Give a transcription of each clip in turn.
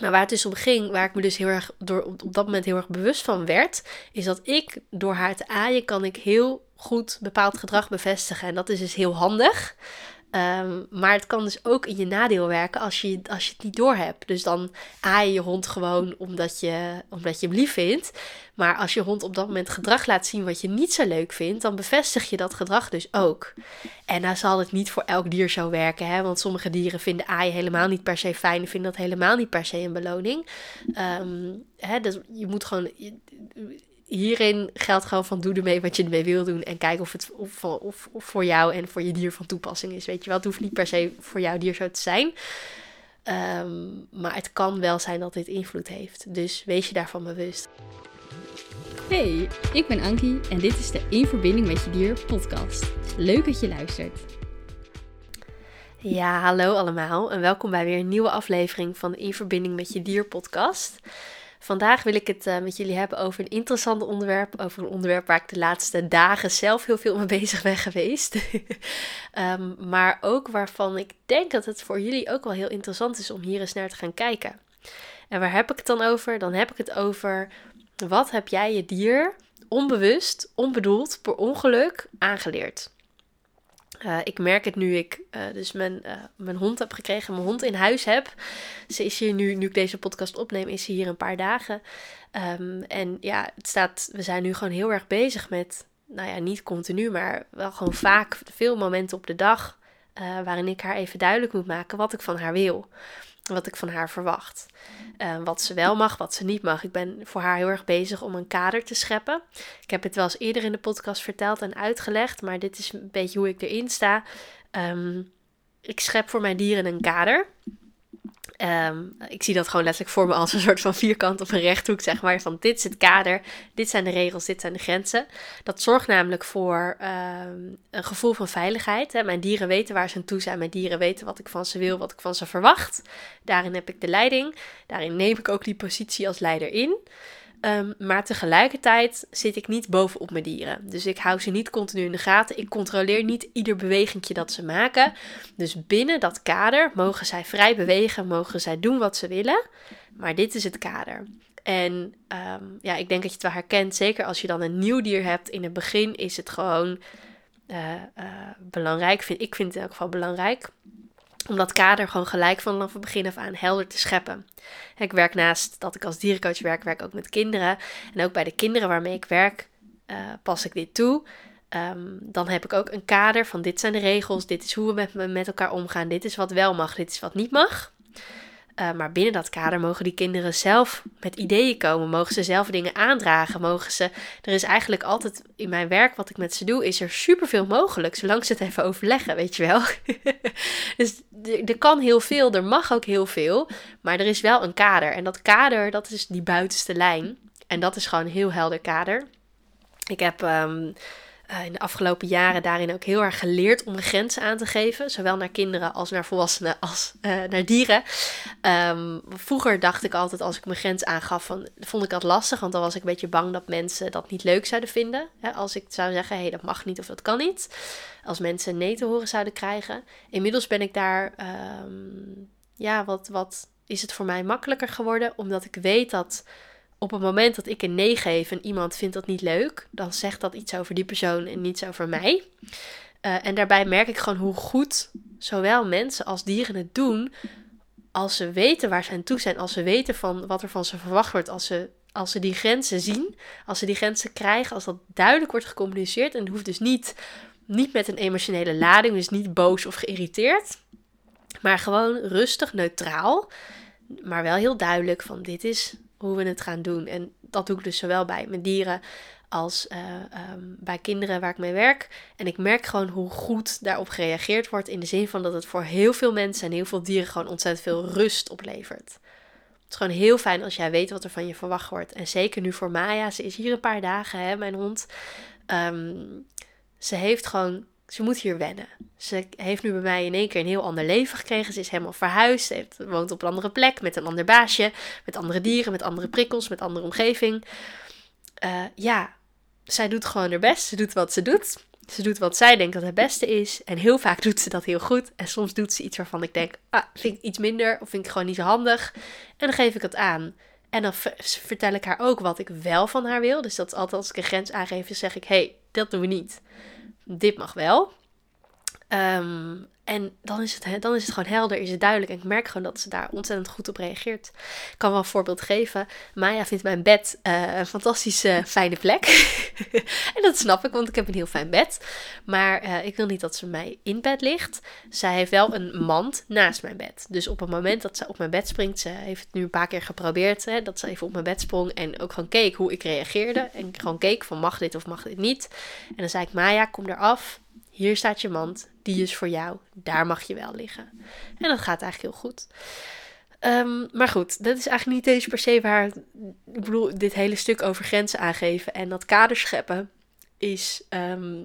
Nou, waar het dus om ging, waar ik me dus heel erg door op dat moment heel erg bewust van werd, is dat ik door haar te aaien kan ik heel goed bepaald gedrag bevestigen. En dat is dus heel handig. Ehm, maar het kan dus ook in je nadeel werken als je, als je het niet doorhebt. Dus dan aai je je hond gewoon omdat je, omdat je hem lief vindt. Maar als je hond op dat moment gedrag laat zien wat je niet zo leuk vindt, dan bevestig je dat gedrag dus ook. En nou zal het niet voor elk dier zo werken, hè? want sommige dieren vinden aaien helemaal niet per se fijn en vinden dat helemaal niet per se een beloning. Ehm, hè, dus je moet gewoon hierin geldt gewoon van doe ermee wat je ermee wil doen. En kijk of het of, of, of voor jou en voor je dier van toepassing is. Weet je wel, het hoeft niet per se voor jouw dier zo te zijn. Ehm, maar het kan wel zijn dat dit invloed heeft. Dus wees je daarvan bewust. Hey, ik ben Ankie en dit is de In Verbinding met Je Dier podcast. Leuk dat je luistert. Ja, hallo allemaal en welkom bij weer een nieuwe aflevering van de In Verbinding met Je Dier podcast. Vandaag wil ik het uh, met jullie hebben over een interessant onderwerp. Over een onderwerp waar ik de laatste dagen zelf heel veel mee bezig ben geweest. um, maar ook waarvan ik denk dat het voor jullie ook wel heel interessant is om hier eens naar te gaan kijken. En waar heb ik het dan over? Dan heb ik het over wat heb jij je dier onbewust, onbedoeld, per ongeluk aangeleerd. Uh, ik merk het nu ik uh, dus mijn, uh, mijn hond heb gekregen, mijn hond in huis heb. Ze is hier nu, nu ik deze podcast opneem, is ze hier een paar dagen. Um, en ja, het staat, we zijn nu gewoon heel erg bezig met, nou ja, niet continu, maar wel gewoon vaak veel momenten op de dag. waarin ik haar even duidelijk moet maken wat ik van haar wil wat ik van haar verwacht. Uh, wat ze wel mag, wat ze niet mag. Ik ben voor haar heel erg bezig om een kader te scheppen. Ik heb het wel eens eerder in de podcast verteld en uitgelegd, maar dit is een beetje hoe ik erin sta. Um, ik schep voor mijn dieren een kader. Um, ik zie dat gewoon letterlijk voor me als een soort van vierkant of een rechthoek, zeg maar. Van dit is het kader, dit zijn de regels, dit zijn de grenzen. Dat zorgt namelijk voor um, een gevoel van veiligheid. Hè. Mijn dieren weten waar ze aan toe zijn. Mijn dieren weten wat ik van ze wil, wat ik van ze verwacht. Daarin heb ik de leiding. Daarin neem ik ook die positie als leider in. Um, maar tegelijkertijd zit ik niet bovenop mijn dieren. Dus ik hou ze niet continu in de gaten. Ik controleer niet ieder bewegingje dat ze maken. Dus binnen dat kader mogen zij vrij bewegen, mogen zij doen wat ze willen. Maar dit is het kader. En um, ja, ik denk dat je het wel herkent. Zeker als je dan een nieuw dier hebt. In het begin is het gewoon uh, uh, belangrijk. Vind, ik vind het in elk geval belangrijk om dat kader gewoon gelijk vanaf het begin af aan helder te scheppen. Ik werk naast dat ik als dierencoach werk, werk ook met kinderen. En ook bij de kinderen waarmee ik werk, uh, pas ik dit toe. Um, dan heb ik ook een kader van dit zijn de regels, dit is hoe we met, met elkaar omgaan, dit is wat wel mag, dit is wat niet mag. Uh, maar binnen dat kader mogen die kinderen zelf met ideeën komen, mogen ze zelf dingen aandragen, mogen ze. Er is eigenlijk altijd in mijn werk wat ik met ze doe, is er superveel mogelijk, zolang ze het even overleggen, weet je wel. dus er kan heel veel, er mag ook heel veel, maar er is wel een kader. En dat kader, dat is die buitenste lijn. En dat is gewoon een heel helder kader. Ik heb. Uh, in de afgelopen jaren daarin ook heel erg geleerd om grenzen aan te geven. Zowel naar kinderen als naar volwassenen als uh, naar dieren. Um, vroeger dacht ik altijd als ik mijn grens aangaf, van, vond ik dat lastig. Want dan was ik een beetje bang dat mensen dat niet leuk zouden vinden. Hè, als ik zou zeggen, hé hey, dat mag niet of dat kan niet. Als mensen nee te horen zouden krijgen. Inmiddels ben ik daar, um, ja, wat, wat is het voor mij makkelijker geworden. Omdat ik weet dat op het moment dat ik een nee geef en iemand vindt dat niet leuk, dan zegt dat iets over die persoon en niets over mij. Uh, en daarbij merk ik gewoon hoe goed zowel mensen als dieren het doen. Als ze weten waar ze aan toe zijn, als ze weten van wat er van ze verwacht wordt, als ze, als ze die grenzen zien, als ze die grenzen krijgen, als dat duidelijk wordt gecommuniceerd. En het hoeft dus niet, niet met een emotionele lading, dus niet boos of geïrriteerd, maar gewoon rustig, neutraal, maar wel heel duidelijk van dit is hoe we het gaan doen. En dat doe ik dus zowel bij mijn dieren als uh, um, bij kinderen waar ik mee werk. En ik merk gewoon hoe goed daarop gereageerd wordt. In de zin van dat het voor heel veel mensen en heel veel dieren gewoon ontzettend veel rust oplevert. Het is gewoon heel fijn als jij weet wat er van je verwacht wordt. En zeker nu voor Maya. Ze is hier een paar dagen, hè, mijn hond. Um, ze heeft gewoon ze moet hier wennen. Ze heeft nu bij mij in één keer een heel ander leven gekregen. Ze is helemaal verhuisd. Ze woont op een andere plek met een ander baasje. Met andere dieren, met andere prikkels, met andere omgeving. Uh, ja, zij doet gewoon haar best. Ze doet wat ze doet. Ze doet wat zij denkt dat het beste is. En heel vaak doet ze dat heel goed. En soms doet ze iets waarvan ik denk, ah, vind ik iets minder. Of vind ik gewoon niet zo handig. En dan geef ik het aan. En dan vertel ik haar ook wat ik wel van haar wil. Dus dat is altijd als ik een grens aangeef, zeg ik, hey, dat doen we niet. Dit mag wel. Ehm, en dan is, het, dan is het gewoon helder, is het duidelijk. En ik merk gewoon dat ze daar ontzettend goed op reageert. Ik kan wel een voorbeeld geven. Maya vindt mijn bed uh, een fantastische fijne plek. en dat snap ik, want ik heb een heel fijn bed. Maar uh, ik wil niet dat ze mij in bed ligt. Zij heeft wel een mand naast mijn bed. Dus op het moment dat ze op mijn bed springt, ze heeft het nu een paar keer geprobeerd, hè, dat ze even op mijn bed sprong en ook gewoon keek hoe ik reageerde. En gewoon keek van mag dit of mag dit niet. En dan zei ik, Maya, kom eraf. Hier staat je mand die is voor jou, daar mag je wel liggen. En dat gaat eigenlijk heel goed. Ehm, maar goed, dat is eigenlijk niet eens per se waar. Ik bedoel, dit hele stuk over grenzen aangeven en dat kader scheppen is ehm,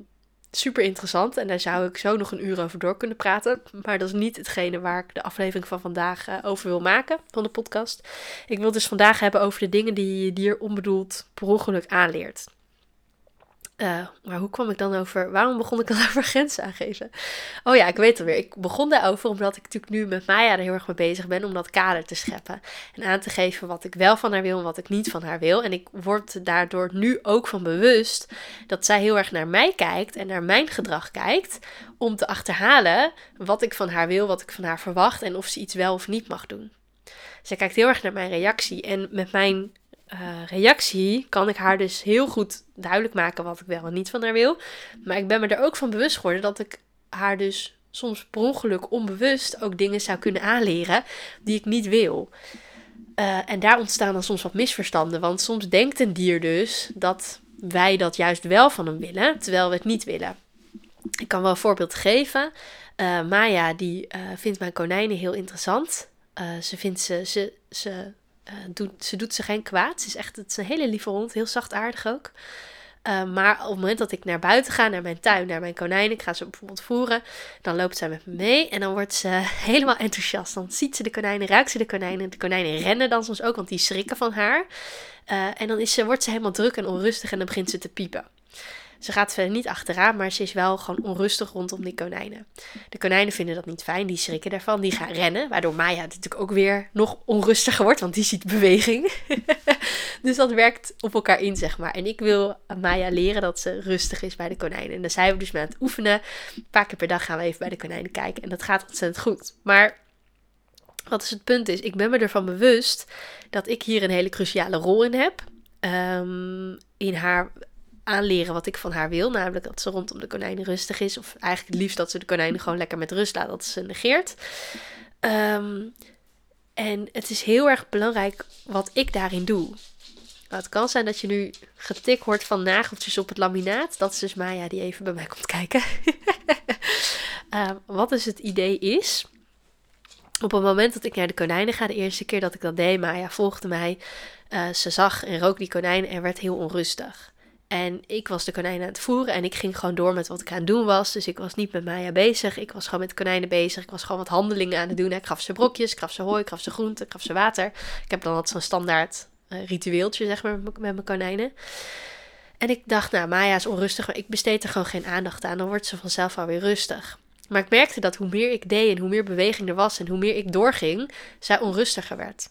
super interessant. En daar zou ik zo nog een uur over door kunnen praten. Maar dat is niet hetgene waar ik de aflevering van vandaag uh, over wil maken van de podcast. Ik wil dus vandaag hebben over de dingen die je dier onbedoeld per ongeluk aanleert. Uh, maar hoe kwam ik dan over? Waarom begon ik dan over grenzen aangeven? Oh ja, ik weet het weer. Ik begon daarover omdat ik natuurlijk nu met Maya er heel erg mee bezig ben om dat kader te scheppen. En aan te geven wat ik wel van haar wil en wat ik niet van haar wil. En ik word daardoor nu ook van bewust dat zij heel erg naar mij kijkt en naar mijn gedrag kijkt. Om te achterhalen wat ik van haar wil, wat ik van haar verwacht en of ze iets wel of niet mag doen. Zij kijkt heel erg naar mijn reactie. En met mijn uh, reactie kan ik haar dus heel goed duidelijk maken wat ik wel en niet van haar wil. Maar ik ben me er ook van bewust geworden dat ik haar dus soms per ongeluk onbewust ook dingen zou kunnen aanleren die ik niet wil. Uh, en daar ontstaan dan soms wat misverstanden. Want soms denkt een dier dus dat wij dat juist wel van hem willen, terwijl we het niet willen. Ik kan wel een voorbeeld geven. Uh, Maya die vindt mijn konijnen heel interessant. ze vindt ze, ze, ze uh, doet, ze doet ze geen kwaad. Ze is echt het een hele lieve hond, heel zachtaardig ook. Uh, maar op het moment dat ik naar buiten ga, naar mijn tuin, naar mijn konijnen, ik ga ze bijvoorbeeld voeren, dan loopt zij met me mee en dan wordt ze helemaal enthousiast. Dan ziet ze de konijnen, ruikt ze de konijnen. De konijnen rennen dan soms ook, want die schrikken van haar. Uh, en dan is ze, wordt ze helemaal druk en onrustig en dan begint ze te piepen. Ze gaat verder niet achteraan, maar ze is wel gewoon onrustig rondom die konijnen. De konijnen vinden dat niet fijn, die schrikken daarvan, die gaan rennen. Waardoor Maya natuurlijk ook weer nog onrustiger wordt, want die ziet beweging. dus dat werkt op elkaar in, zeg maar. En ik wil Maya leren dat ze rustig is bij de konijnen. En dan zijn we dus mee aan het oefenen. Een paar keer per dag gaan we even bij de konijnen kijken. En dat gaat ontzettend goed. Maar wat is het punt is, ik ben me ervan bewust dat ik hier een hele cruciale rol in heb. Um, in haar aanleren wat ik van haar wil. Namelijk dat ze rondom de konijnen rustig is. Of eigenlijk het liefst dat ze de konijnen gewoon lekker met rust laat. Dat ze negeert. Ehm, en het is heel erg belangrijk wat ik daarin doe. Het kan zijn dat je nu getikt wordt van nageltjes op het laminaat. Dat is dus Maya die even bij mij komt kijken. um, wat dus het idee is. Op het moment dat ik naar de konijnen ga, de eerste keer dat ik dat deed, Maya volgde mij. Uh, ze zag en rook die konijnen en werd heel onrustig. En ik was de konijnen aan het voeren en ik ging gewoon door met wat ik aan het doen was. Dus ik was niet met Maya bezig. Ik was gewoon met konijnen bezig. Ik was gewoon wat handelingen aan het doen. Ik gaf ze brokjes, ik gaf ze hooi, ik gaf ze groenten, ik gaf ze water. Ik heb dan altijd zo'n standaard uh, ritueeltje, zeg maar, met mijn konijnen. En ik dacht, nou, Maya is onrustig, maar ik besteed er gewoon geen aandacht aan. Dan wordt ze vanzelf alweer rustig. Maar ik merkte dat hoe meer ik deed en hoe meer beweging er was en hoe meer ik doorging, zij onrustiger werd.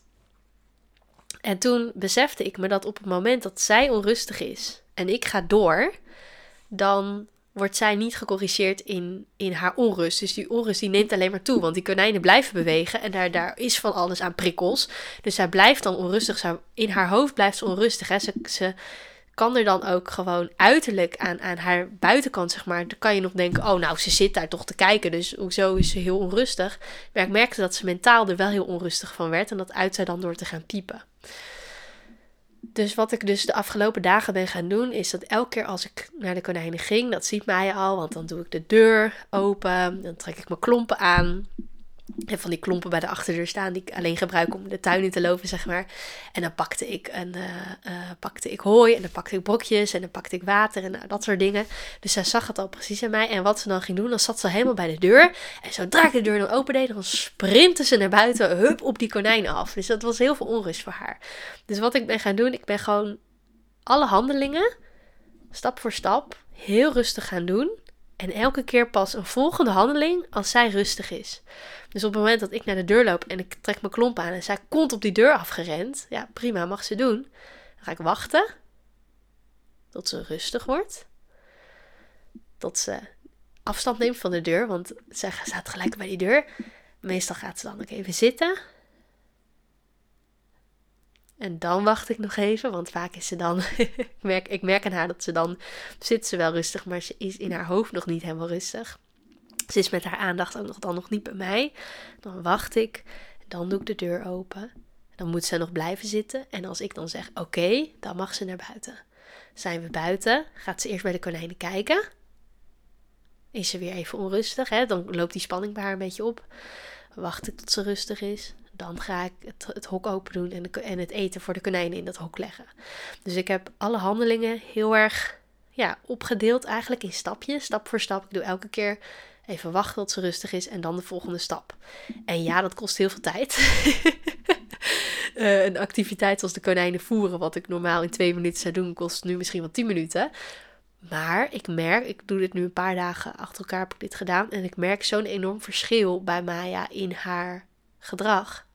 En toen besefte ik me dat op het moment dat zij onrustig is en ik ga door, dan wordt zij niet gecorrigeerd in, in haar onrust. Dus die onrust die neemt alleen maar toe, want die konijnen blijven bewegen en daar, daar is van alles aan prikkels. Dus zij blijft dan onrustig. in haar hoofd blijft ze onrustig. Hè. Ze, ze kan er dan ook gewoon uiterlijk aan, aan haar buitenkant, zeg maar. Dan kan je nog denken, oh nou, ze zit daar toch te kijken, dus hoezo is ze heel onrustig. Maar ik merkte dat ze mentaal er wel heel onrustig van werd en dat uit zij dan door te gaan piepen. Dus wat ik dus de afgelopen dagen ben gaan doen, is dat elke keer als ik naar de konijnen ging, dat ziet mij al, want dan doe ik de deur open, dan trek ik mijn klompen aan. En van die klompen bij de achterdeur staan die ik alleen gebruik om de tuin in te lopen, zeg maar. En dan pakte ik, een, uh, uh, pakte ik hooi en dan pakte ik brokjes en dan pakte ik water en uh, dat soort dingen. Dus zij zag het al precies aan mij. En wat ze dan ging doen, dan zat ze helemaal bij de deur. En zodra ik de deur dan opende, dan sprintte ze naar buiten, hup, op die konijnen af. Dus dat was heel veel onrust voor haar. Dus wat ik ben gaan doen, ik ben gewoon alle handelingen stap voor stap, heel rustig gaan doen. En elke keer pas een volgende handeling als zij rustig is. Dus op het moment dat ik naar de deur loop en ik trek mijn klomp aan en zij komt op die deur afgerend, ja prima, mag ze doen. Dan ga ik wachten tot ze rustig wordt. Tot ze afstand neemt van de deur, want zij staat gelijk bij die deur. Meestal gaat ze dan ook even zitten. En dan wacht ik nog even, want vaak is ze dan. ik, merk, ik merk aan haar dat ze dan. zit ze wel rustig, maar ze is in haar hoofd nog niet helemaal rustig. Ze is met haar aandacht ook nog, dan nog niet bij mij. Dan wacht ik. Dan doe ik de deur open. Dan moet ze nog blijven zitten. En als ik dan zeg oké, dan mag ze naar buiten. Zijn we buiten, gaat ze eerst bij de konijnen kijken. Is ze weer even onrustig, hè? dan loopt die spanning bij haar een beetje op. Wacht ik tot ze rustig is. Dan ga ik het, hok open doen en, en het eten voor de konijnen in dat hok leggen. Dus ik heb alle handelingen heel erg ja, opgedeeld eigenlijk in stapjes, stap voor stap. Ik doe elke keer even wachten tot ze rustig is en dan de volgende stap. En ja, dat kost heel veel tijd. uh, een activiteit zoals de konijnen voeren, wat ik normaal in twee minuten zou doen, kost nu misschien wel tien minuten. Maar ik merk, ik doe dit nu een paar dagen achter elkaar heb ik dit gedaan. En ik merk zo'n enorm verschil bij Maya in haar gedrag.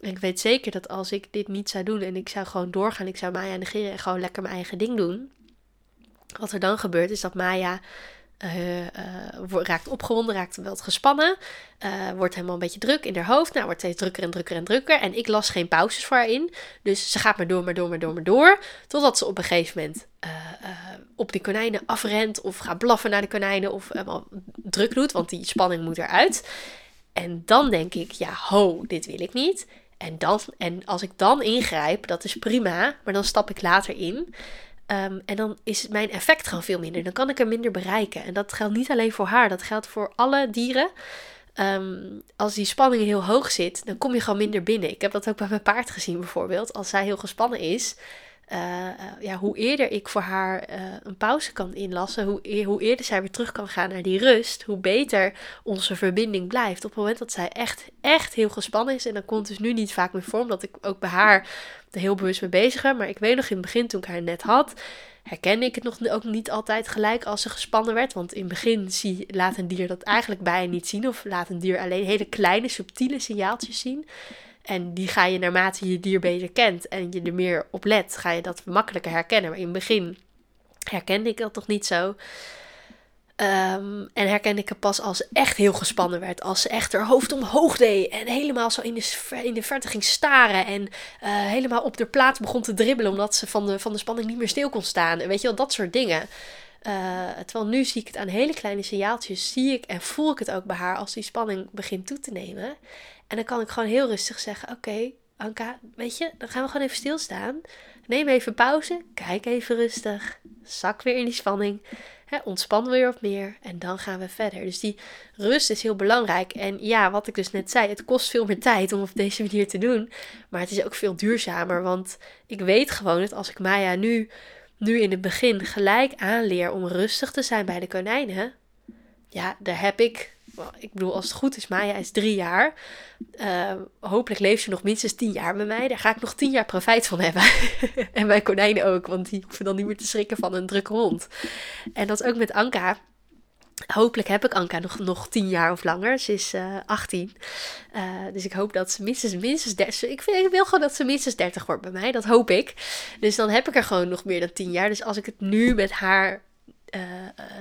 En ik weet zeker dat als ik dit niet zou doen en ik zou gewoon doorgaan, ik zou Maya negeren en gewoon lekker mijn eigen ding doen. Wat er dan gebeurt is dat Maya uh, uh, raakt opgewonden, raakt wel gespannen. Uh, wordt helemaal een beetje druk in haar hoofd. Nou, wordt steeds drukker en drukker en drukker. En ik las geen pauzes voor haar in. Dus ze gaat maar door, maar door, maar door, maar door. Totdat ze op een gegeven moment op die konijnen afrent. Of gaat blaffen naar de konijnen. Of helemaal druk doet, want die spanning moet eruit. En dan denk ik, ja, ho, dit wil ik niet. En, dan, en als ik dan ingrijp, dat is prima. Maar dan stap ik later in. Ehm, en dan is mijn effect gewoon veel minder. Dan kan ik er minder bereiken. En dat geldt niet alleen voor haar, dat geldt voor alle dieren. Ehm, als die spanning heel hoog zit, dan kom je gewoon minder binnen. Ik heb dat ook bij mijn paard gezien bijvoorbeeld. Als zij heel gespannen is, uh, ja, hoe eerder ik voor haar uh, een pauze kan inlassen, hoe, hoe eerder zij weer terug kan gaan naar die rust, hoe beter onze verbinding blijft. Op het moment dat zij echt, echt heel gespannen is, en dat komt dus nu niet vaak meer voor, omdat ik ook bij haar er heel bewust mee bezig ben. Maar ik weet nog in het begin, toen ik haar net had, herkende ik het nog ook niet altijd gelijk als ze gespannen werd. Want in het begin zie, laat een dier dat eigenlijk bijna niet zien, of laat een dier alleen hele kleine, subtiele signaaltjes zien. En die ga je naarmate je dier beter kent en je er meer op let, ga je dat makkelijker herkennen. Maar in het begin herkende ik dat toch niet zo. Um, en herkende ik het pas als ze echt heel gespannen werd. Als ze echt haar hoofd omhoog deed. En helemaal zo in de, in de verte ging staren. En uh, helemaal op de plaats begon te dribbelen. Omdat ze van de, van de spanning niet meer stil kon staan. En weet je wel, dat soort dingen. Uh, terwijl nu zie ik het aan hele kleine signaaltjes. Zie ik en voel ik het ook bij haar als die spanning begint toe te nemen. En dan kan ik gewoon heel rustig zeggen: Oké, Anka, weet je, dan gaan we gewoon even stilstaan. Neem even pauze. Kijk even rustig. Zak weer in die spanning. Hè, ontspan weer wat meer. En dan gaan we verder. Dus die rust is heel belangrijk. En ja, wat ik dus net zei, het kost veel meer tijd om op deze manier te doen. Maar het is ook veel duurzamer. Want ik weet gewoon dat als ik Maya nu, nu in het begin gelijk aanleer om rustig te zijn bij de konijnen. Ja, daar heb ik ik bedoel, als het goed is, Maya is drie jaar. Uh, hopelijk leeft ze nog minstens tien jaar bij mij. Daar ga ik nog tien jaar profijt van hebben. en mijn konijnen ook, want die hoeven dan niet meer te schrikken van een drukke hond. En dat is ook met Anka. Hopelijk heb ik Anka nog, nog tien jaar of langer. Ze is uh, 18. Uh, dus ik hoop dat ze minstens, minstens 30... Ik, vind, ik wil gewoon dat ze minstens 30 wordt bij mij. Dat hoop ik. Dus dan heb ik er gewoon nog meer dan tien jaar. Dus als ik het nu met haar uh,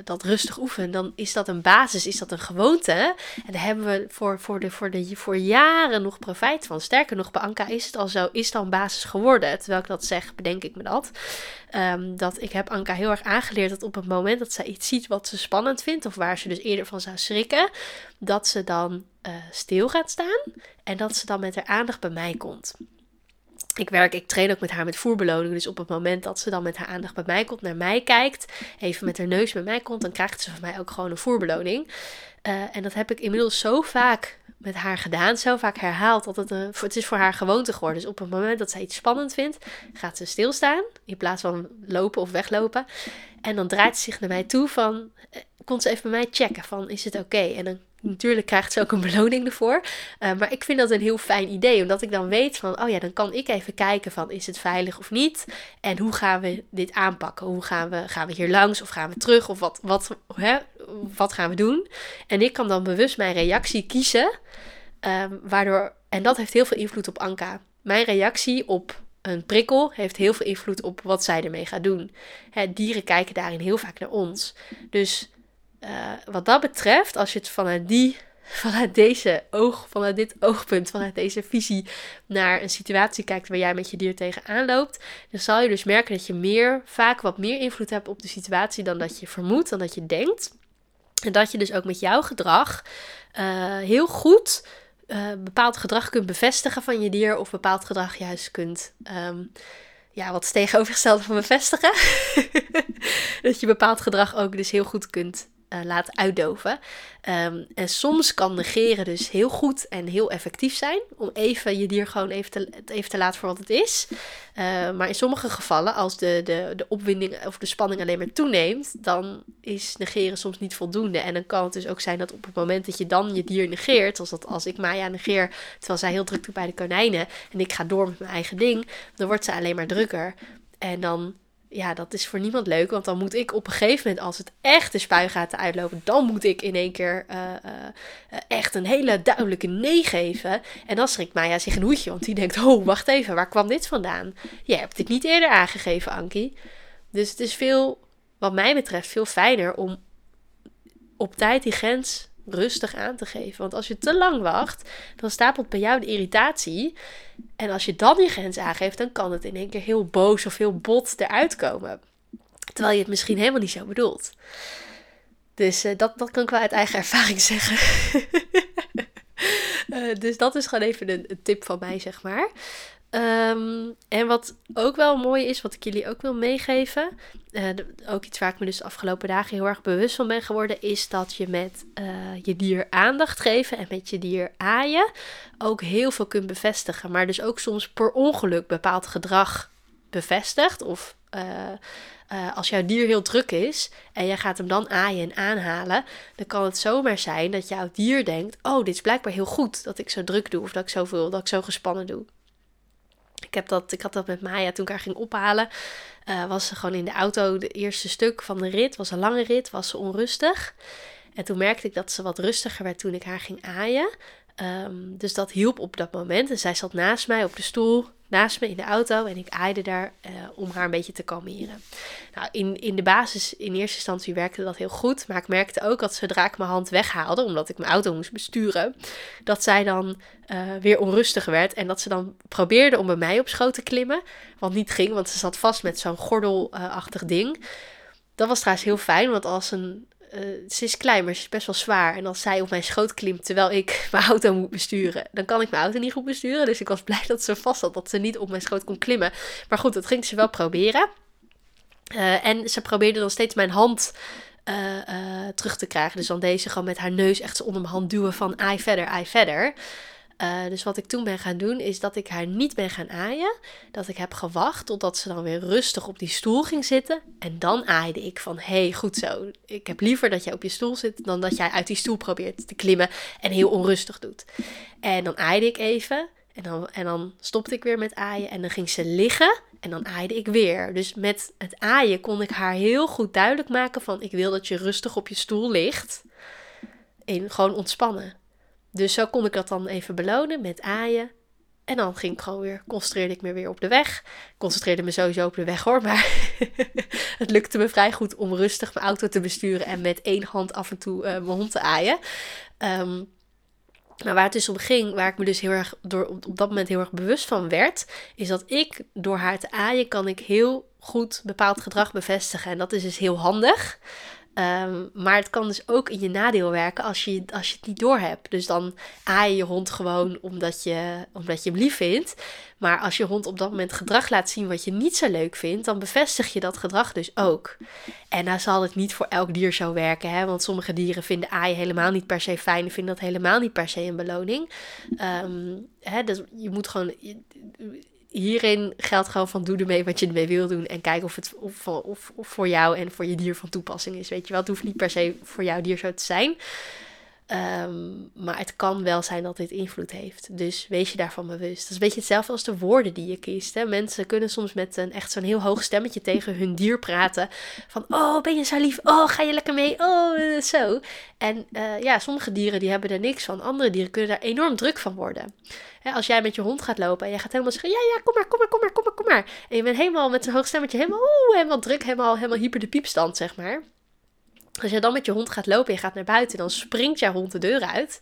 dat rustig oefenen, dan is dat een basis, is dat een gewoonte. En daar hebben we voor, voor, de, voor, de, voor jaren nog profijt van. Sterker nog, bij Anka is het al zo, is een basis geworden. Terwijl ik dat zeg, bedenk ik me dat. Um, dat ik heb Anka heel erg aangeleerd dat op het moment dat zij iets ziet wat ze spannend vindt, of waar ze dus eerder van zou schrikken, dat ze dan uh, stil gaat staan en dat ze dan met haar aandacht bij mij komt ik werk, ik train ook met haar met voerbeloning. Dus op het moment dat ze dan met haar aandacht bij mij komt, naar mij kijkt, even met haar neus bij mij komt, dan krijgt ze van mij ook gewoon een voerbeloning. Uh, en dat heb ik inmiddels zo vaak met haar gedaan, zo vaak herhaald, dat het, een, het is voor haar gewoonte geworden. Dus op het moment dat zij iets spannend vindt, gaat ze stilstaan in plaats van lopen of weglopen. En dan draait ze zich naar mij toe van, uh, komt ze even bij mij checken van, is het oké? En dan natuurlijk krijgt ze ook een beloning ervoor. Uh, maar ik vind dat een heel fijn idee, omdat ik dan weet van, oh ja, dan kan ik even kijken van, is het veilig of niet? En hoe gaan we dit aanpakken? Hoe gaan we, gaan we hier langs of gaan we terug? Of wat, wat, hè, wat gaan we doen? En ik kan dan bewust mijn reactie kiezen, um, waardoor, en dat heeft heel veel invloed op Anka. Mijn reactie op een prikkel heeft heel veel invloed op wat zij ermee gaat doen. Hè, dieren kijken daarin heel vaak naar ons. Dus uh, wat dat betreft, als je het vanuit die, vanuit deze oog, vanuit dit oogpunt, vanuit deze visie naar een situatie kijkt waar jij met je dier tegenaan loopt, dan zal je dus merken dat je meer, vaak wat meer invloed hebt op de situatie dan dat je vermoedt, dan dat je denkt. En dat je dus ook met jouw gedrag uh, heel goed uh, bepaald gedrag kunt bevestigen van je dier of bepaald gedrag juist kunt. Um, ja, wat is tegenovergestelde van bevestigen? dat je bepaald gedrag ook dus heel goed kunt uh, laat uitdoven. Um, en soms kan negeren dus heel goed en heel effectief zijn. Om even je dier gewoon even te, even te laten voor wat het is. Uh, maar in sommige gevallen, als de, de, de opwinding of de spanning alleen maar toeneemt, dan is negeren soms niet voldoende. En dan kan het dus ook zijn dat op het moment dat je dan je dier negeert, als, dat, als ik Maya negeer, terwijl zij heel druk doet bij de konijnen en ik ga door met mijn eigen ding, dan wordt ze alleen maar drukker. En dan ja, dat is voor niemand leuk. Want dan moet ik op een gegeven moment, als het echt de spuigaten uitlopen, dan moet ik in één keer uh, uh, echt een hele duidelijke nee geven. En dan schrikt Maya zich een hoedje, want die denkt: Oh, wacht even, waar kwam dit vandaan? Je hebt dit niet eerder aangegeven, Ankie. Dus het is veel, wat mij betreft, veel fijner om op tijd die grens rustig aan te geven. Want als je te lang wacht, dan stapelt bij jou de irritatie. En als je dan je grens aangeeft, dan kan het in één keer heel boos of heel bot eruit komen. Terwijl je het misschien helemaal niet zo bedoelt. Dus uh, dat, dat kan ik wel uit eigen ervaring zeggen. uh, dus dat is gewoon even een, tip van mij, zeg maar. Um, en wat ook wel mooi is, wat ik jullie ook wil meegeven, uh, ook iets waar ik me dus de afgelopen dagen heel erg bewust van ben geworden, is dat je met uh, je dier aandacht geven en met je dier aaien ook heel veel kunt bevestigen. Maar dus ook soms per ongeluk bepaald gedrag bevestigt. Of uh, als jouw dier heel druk is en jij gaat hem dan aaien en aanhalen, dan kan het zomaar zijn dat jouw dier denkt: Oh, dit is blijkbaar heel goed dat ik zo druk doe of dat ik zoveel, dat ik zo gespannen doe. Ik, heb dat, ik had dat met Maya toen ik haar ging ophalen. Uh, was ze gewoon in de auto, de eerste stuk van de rit, was een lange rit, was ze onrustig. En toen merkte ik dat ze wat rustiger werd toen ik haar ging aaien. Um, dus dat hielp op dat moment. En zij zat naast mij op de stoel naast me in de auto en ik aaide daar uh, om haar een beetje te kalmeren. Nou, in, in de basis, in eerste instantie werkte dat heel goed, maar ik merkte ook dat zodra ik mijn hand weghaalde, omdat ik mijn auto moest besturen, dat zij dan uh, weer onrustig werd en dat ze dan probeerde om bij mij op schoot te klimmen, wat niet ging, want ze zat vast met zo'n gordelachtig ding. Dat was trouwens heel fijn, want als een uh, ze is klein, maar ze is best wel zwaar. En als zij op mijn schoot klimt terwijl ik mijn auto moet besturen, dan kan ik mijn auto niet goed besturen. Dus ik was blij dat ze vast had, dat ze niet op mijn schoot kon klimmen. Maar goed, dat ging ze wel proberen. Uh, en ze probeerde dan steeds mijn hand uh, terug te krijgen. Dus dan deze gewoon met haar neus echt onder mijn hand duwen van ai verder, ai verder. Uh, dus wat ik toen ben gaan doen, is dat ik haar niet ben gaan aaien. Dat ik heb gewacht totdat ze dan weer rustig op die stoel ging zitten. En dan aaide ik van, hey, goed zo. Ik heb liever dat jij op je stoel zit dan dat jij uit die stoel probeert te klimmen en heel onrustig doet. En dan aaide ik even. En dan, en dan stopte ik weer met aaien. En dan ging ze liggen. En dan aaide ik weer. Dus met het aaien kon ik haar heel goed duidelijk maken van... ik wil dat je rustig op je stoel ligt. En gewoon ontspannen. Dus zo kon ik dat dan even belonen met aaien. En dan ging ik gewoon weer, concentreerde ik me weer op de weg. Concentreerde me sowieso op de weg hoor, maar het lukte me vrij goed om rustig mijn auto te besturen en met één hand af en toe uh, mijn hond te aaien. Um, maar waar het dus om ging, waar ik me dus heel erg door op dat moment heel erg bewust van werd, is dat ik door haar te aaien kan ik heel goed bepaald gedrag bevestigen. En dat is dus heel handig. Um, maar het kan dus ook in je nadeel werken als je, als je het niet doorhebt. Dus dan aai je je hond gewoon omdat je, omdat je hem lief vindt. Maar als je hond op dat moment gedrag laat zien wat je niet zo leuk vindt, dan bevestig je dat gedrag dus ook. En dan zal het niet voor elk dier zo werken. Hè? Want sommige dieren vinden aaien helemaal niet per se fijn. En vinden dat helemaal niet per se een beloning. Um, hè, dus je moet gewoon hierin geldt gewoon van doe ermee wat je ermee wil doen. En kijk of het of, of, voor jou en voor je dier van toepassing is. Weet je wel, het hoeft niet per se voor jouw dier zo te zijn. Ehm, maar het kan wel zijn dat dit invloed heeft. Dus wees je daarvan bewust. Dat is een beetje hetzelfde als de woorden die je kiest. Hè? Mensen kunnen soms met een echt zo'n heel hoog stemmetje tegen hun dier praten. Van, oh, ben je zo lief? Oh, ga je lekker mee? Oh, eh, zo. En uh, ja, sommige dieren die hebben er niks van. Andere dieren kunnen daar enorm druk van worden. Hè, als jij met je hond gaat lopen en jij gaat helemaal zeggen, ja, ja, kom maar, kom maar, kom maar, kom maar, kom maar. En je bent helemaal met zo'n hoog stemmetje helemaal, oeh, helemaal druk, helemaal, helemaal hyper de piepstand, zeg maar. Als je dan met je hond gaat lopen en je gaat naar buiten, dan springt jouw hond de deur uit.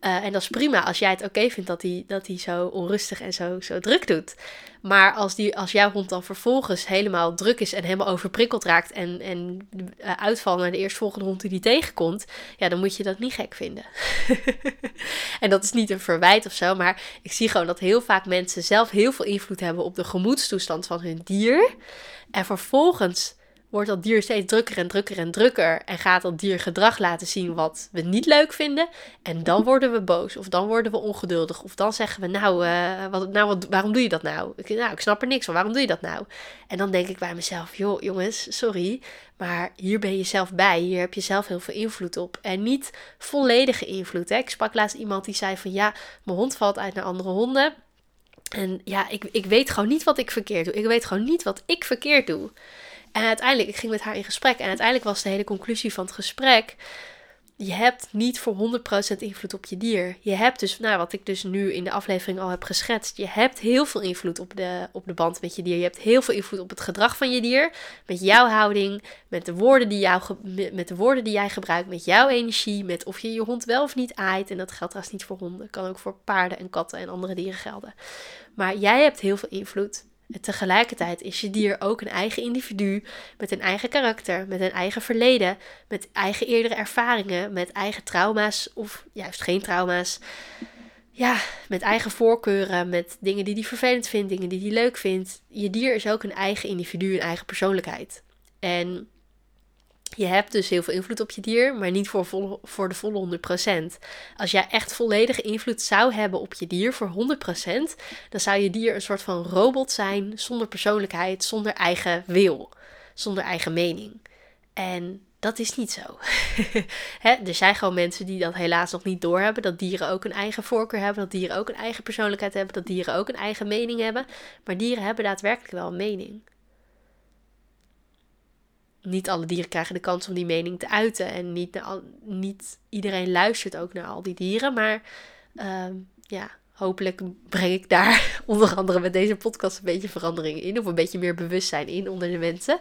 Uh, en dat is prima als jij het oké vindt dat hij, dat hij zo onrustig en zo, zo druk doet. Maar als, die, als jouw hond dan vervolgens helemaal druk is en helemaal overprikkeld raakt en, en uh, uitvalt naar de eerstvolgende hond die die tegenkomt, ja, dan moet je dat niet gek vinden. en dat is niet een verwijt of zo, maar ik zie gewoon dat heel vaak mensen zelf heel veel invloed hebben op de gemoedstoestand van hun dier. En vervolgens wordt dat dier steeds drukker en drukker en drukker. En gaat dat dier gedrag laten zien wat we niet leuk vinden. En dan worden we boos. Of dan worden we ongeduldig. Of dan zeggen we, nou, uh, wat, nou wat, waarom doe je dat nou? Ik, nou, ik snap er niks van. Waarom doe je dat nou? En dan denk ik bij mezelf, joh, jongens, sorry. Maar hier ben je zelf bij. Hier heb je zelf heel veel invloed op. En niet volledige invloed. Hè? Ik sprak laatst iemand die zei van, ja, mijn hond valt uit naar andere honden. En ja, ik, ik weet gewoon niet wat ik verkeerd doe. Ik weet gewoon niet wat ik verkeerd doe. En uiteindelijk, ik ging met haar in gesprek. En uiteindelijk was de hele conclusie van het gesprek. Je hebt niet voor 100% invloed op je dier. Je hebt dus, nou, wat ik dus nu in de aflevering al heb geschetst. Je hebt heel veel invloed op de, op de band met je dier. Je hebt heel veel invloed op het gedrag van je dier. Met jouw houding, met de woorden die, jou, met de woorden die jij gebruikt, met jouw energie. Met of je je hond wel of niet aait. En dat geldt trouwens niet voor honden. Kan ook voor paarden en katten en andere dieren gelden. Maar jij hebt heel veel invloed. Tegelijkertijd is je dier ook een eigen individu met een eigen karakter, met een eigen verleden, met eigen eerdere ervaringen, met eigen trauma's of juist geen trauma's. Ja, met eigen voorkeuren, met dingen die hij vervelend vindt, dingen die hij leuk vindt. Je dier is ook een eigen individu, een eigen persoonlijkheid. En je hebt dus heel veel invloed op je dier, maar niet voor, voor de volle 100%. Als jij echt volledige invloed zou hebben op je dier voor 100%, dan zou je dier een soort van robot zijn, zonder persoonlijkheid, zonder eigen wil, zonder eigen mening. En dat is niet zo. Hè, er zijn gewoon mensen die dat helaas nog niet doorhebben. Dat dieren ook een eigen voorkeur hebben. Dat dieren ook een eigen persoonlijkheid hebben. Dat dieren ook een eigen mening hebben. Maar dieren hebben daadwerkelijk wel een mening niet alle dieren krijgen de kans om die mening te uiten. En niet, niet iedereen luistert ook naar al die dieren. Maar uh, ja, hopelijk breng ik daar onder andere met deze podcast een beetje verandering in. Of een beetje meer bewustzijn in onder de mensen.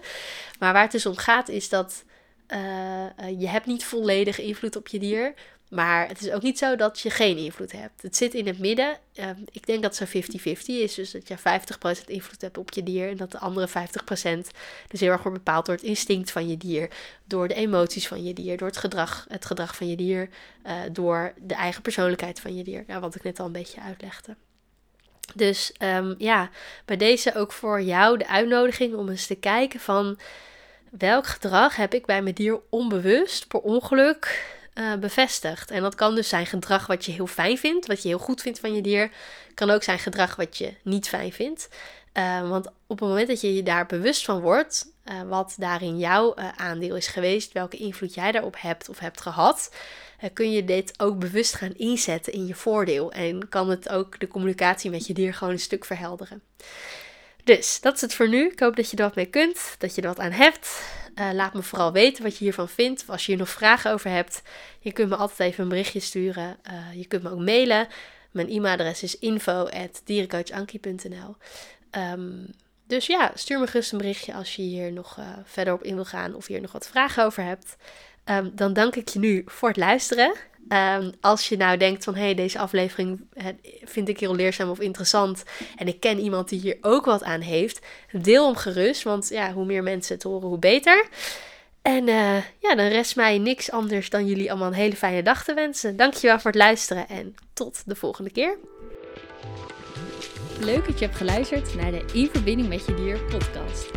Maar waar het dus om gaat is dat uh, je hebt niet volledig invloed op je dier. Maar het is ook niet zo dat je geen invloed hebt. Het zit in het midden. Ehm, ik denk dat het zo 50-50 is. Dus dat je 50% invloed hebt op je dier. En dat de andere 50% dus heel erg wordt bepaald door het instinct van je dier. Door de emoties van je dier. Door het gedrag, het gedrag van je dier. Uh, door de eigen persoonlijkheid van je dier. Ja, wat ik net al een beetje uitlegde. Dus um, ja, bij deze ook voor jou de uitnodiging om eens te kijken van welk gedrag heb ik bij mijn dier onbewust, per ongeluk, bevestigt. En dat kan dus zijn gedrag wat je heel fijn vindt, wat je heel goed vindt van je dier. Kan ook zijn gedrag wat je niet fijn vindt. Uh, want op het moment dat je je daar bewust van wordt, uh, wat daarin jouw aandeel is geweest, welke invloed jij daarop hebt of hebt gehad, kun je dit ook bewust gaan inzetten in je voordeel. En kan het ook de communicatie met je dier gewoon een stuk verhelderen. Dus dat is het voor nu. Ik hoop dat je er wat mee kunt, dat je er wat aan hebt. Uh, laat me vooral weten wat je hiervan vindt. Als je hier nog vragen over hebt, je kunt me altijd even een berichtje sturen. Uh, je kunt me ook mailen. Mijn e-mailadres is info.dierencoachankie.nl um, ehm, Dus ja, stuur me gerust een berichtje als je hier nog uh, verder op in wil gaan of hier nog wat vragen over hebt. Um, dan dank ik je nu voor het luisteren. Um, als je nou denkt van hé, hey, deze aflevering vind ik heel leerzaam of interessant en ik ken iemand die hier ook wat aan heeft, deel hem gerust, want ja, hoe meer mensen het horen, hoe beter. En uh, ja, dan rest mij niks anders dan jullie allemaal een hele fijne dag te wensen. Dankjewel voor het luisteren en tot de volgende keer. Leuk dat je hebt geluisterd naar de In Verbinding met Je Dier podcast.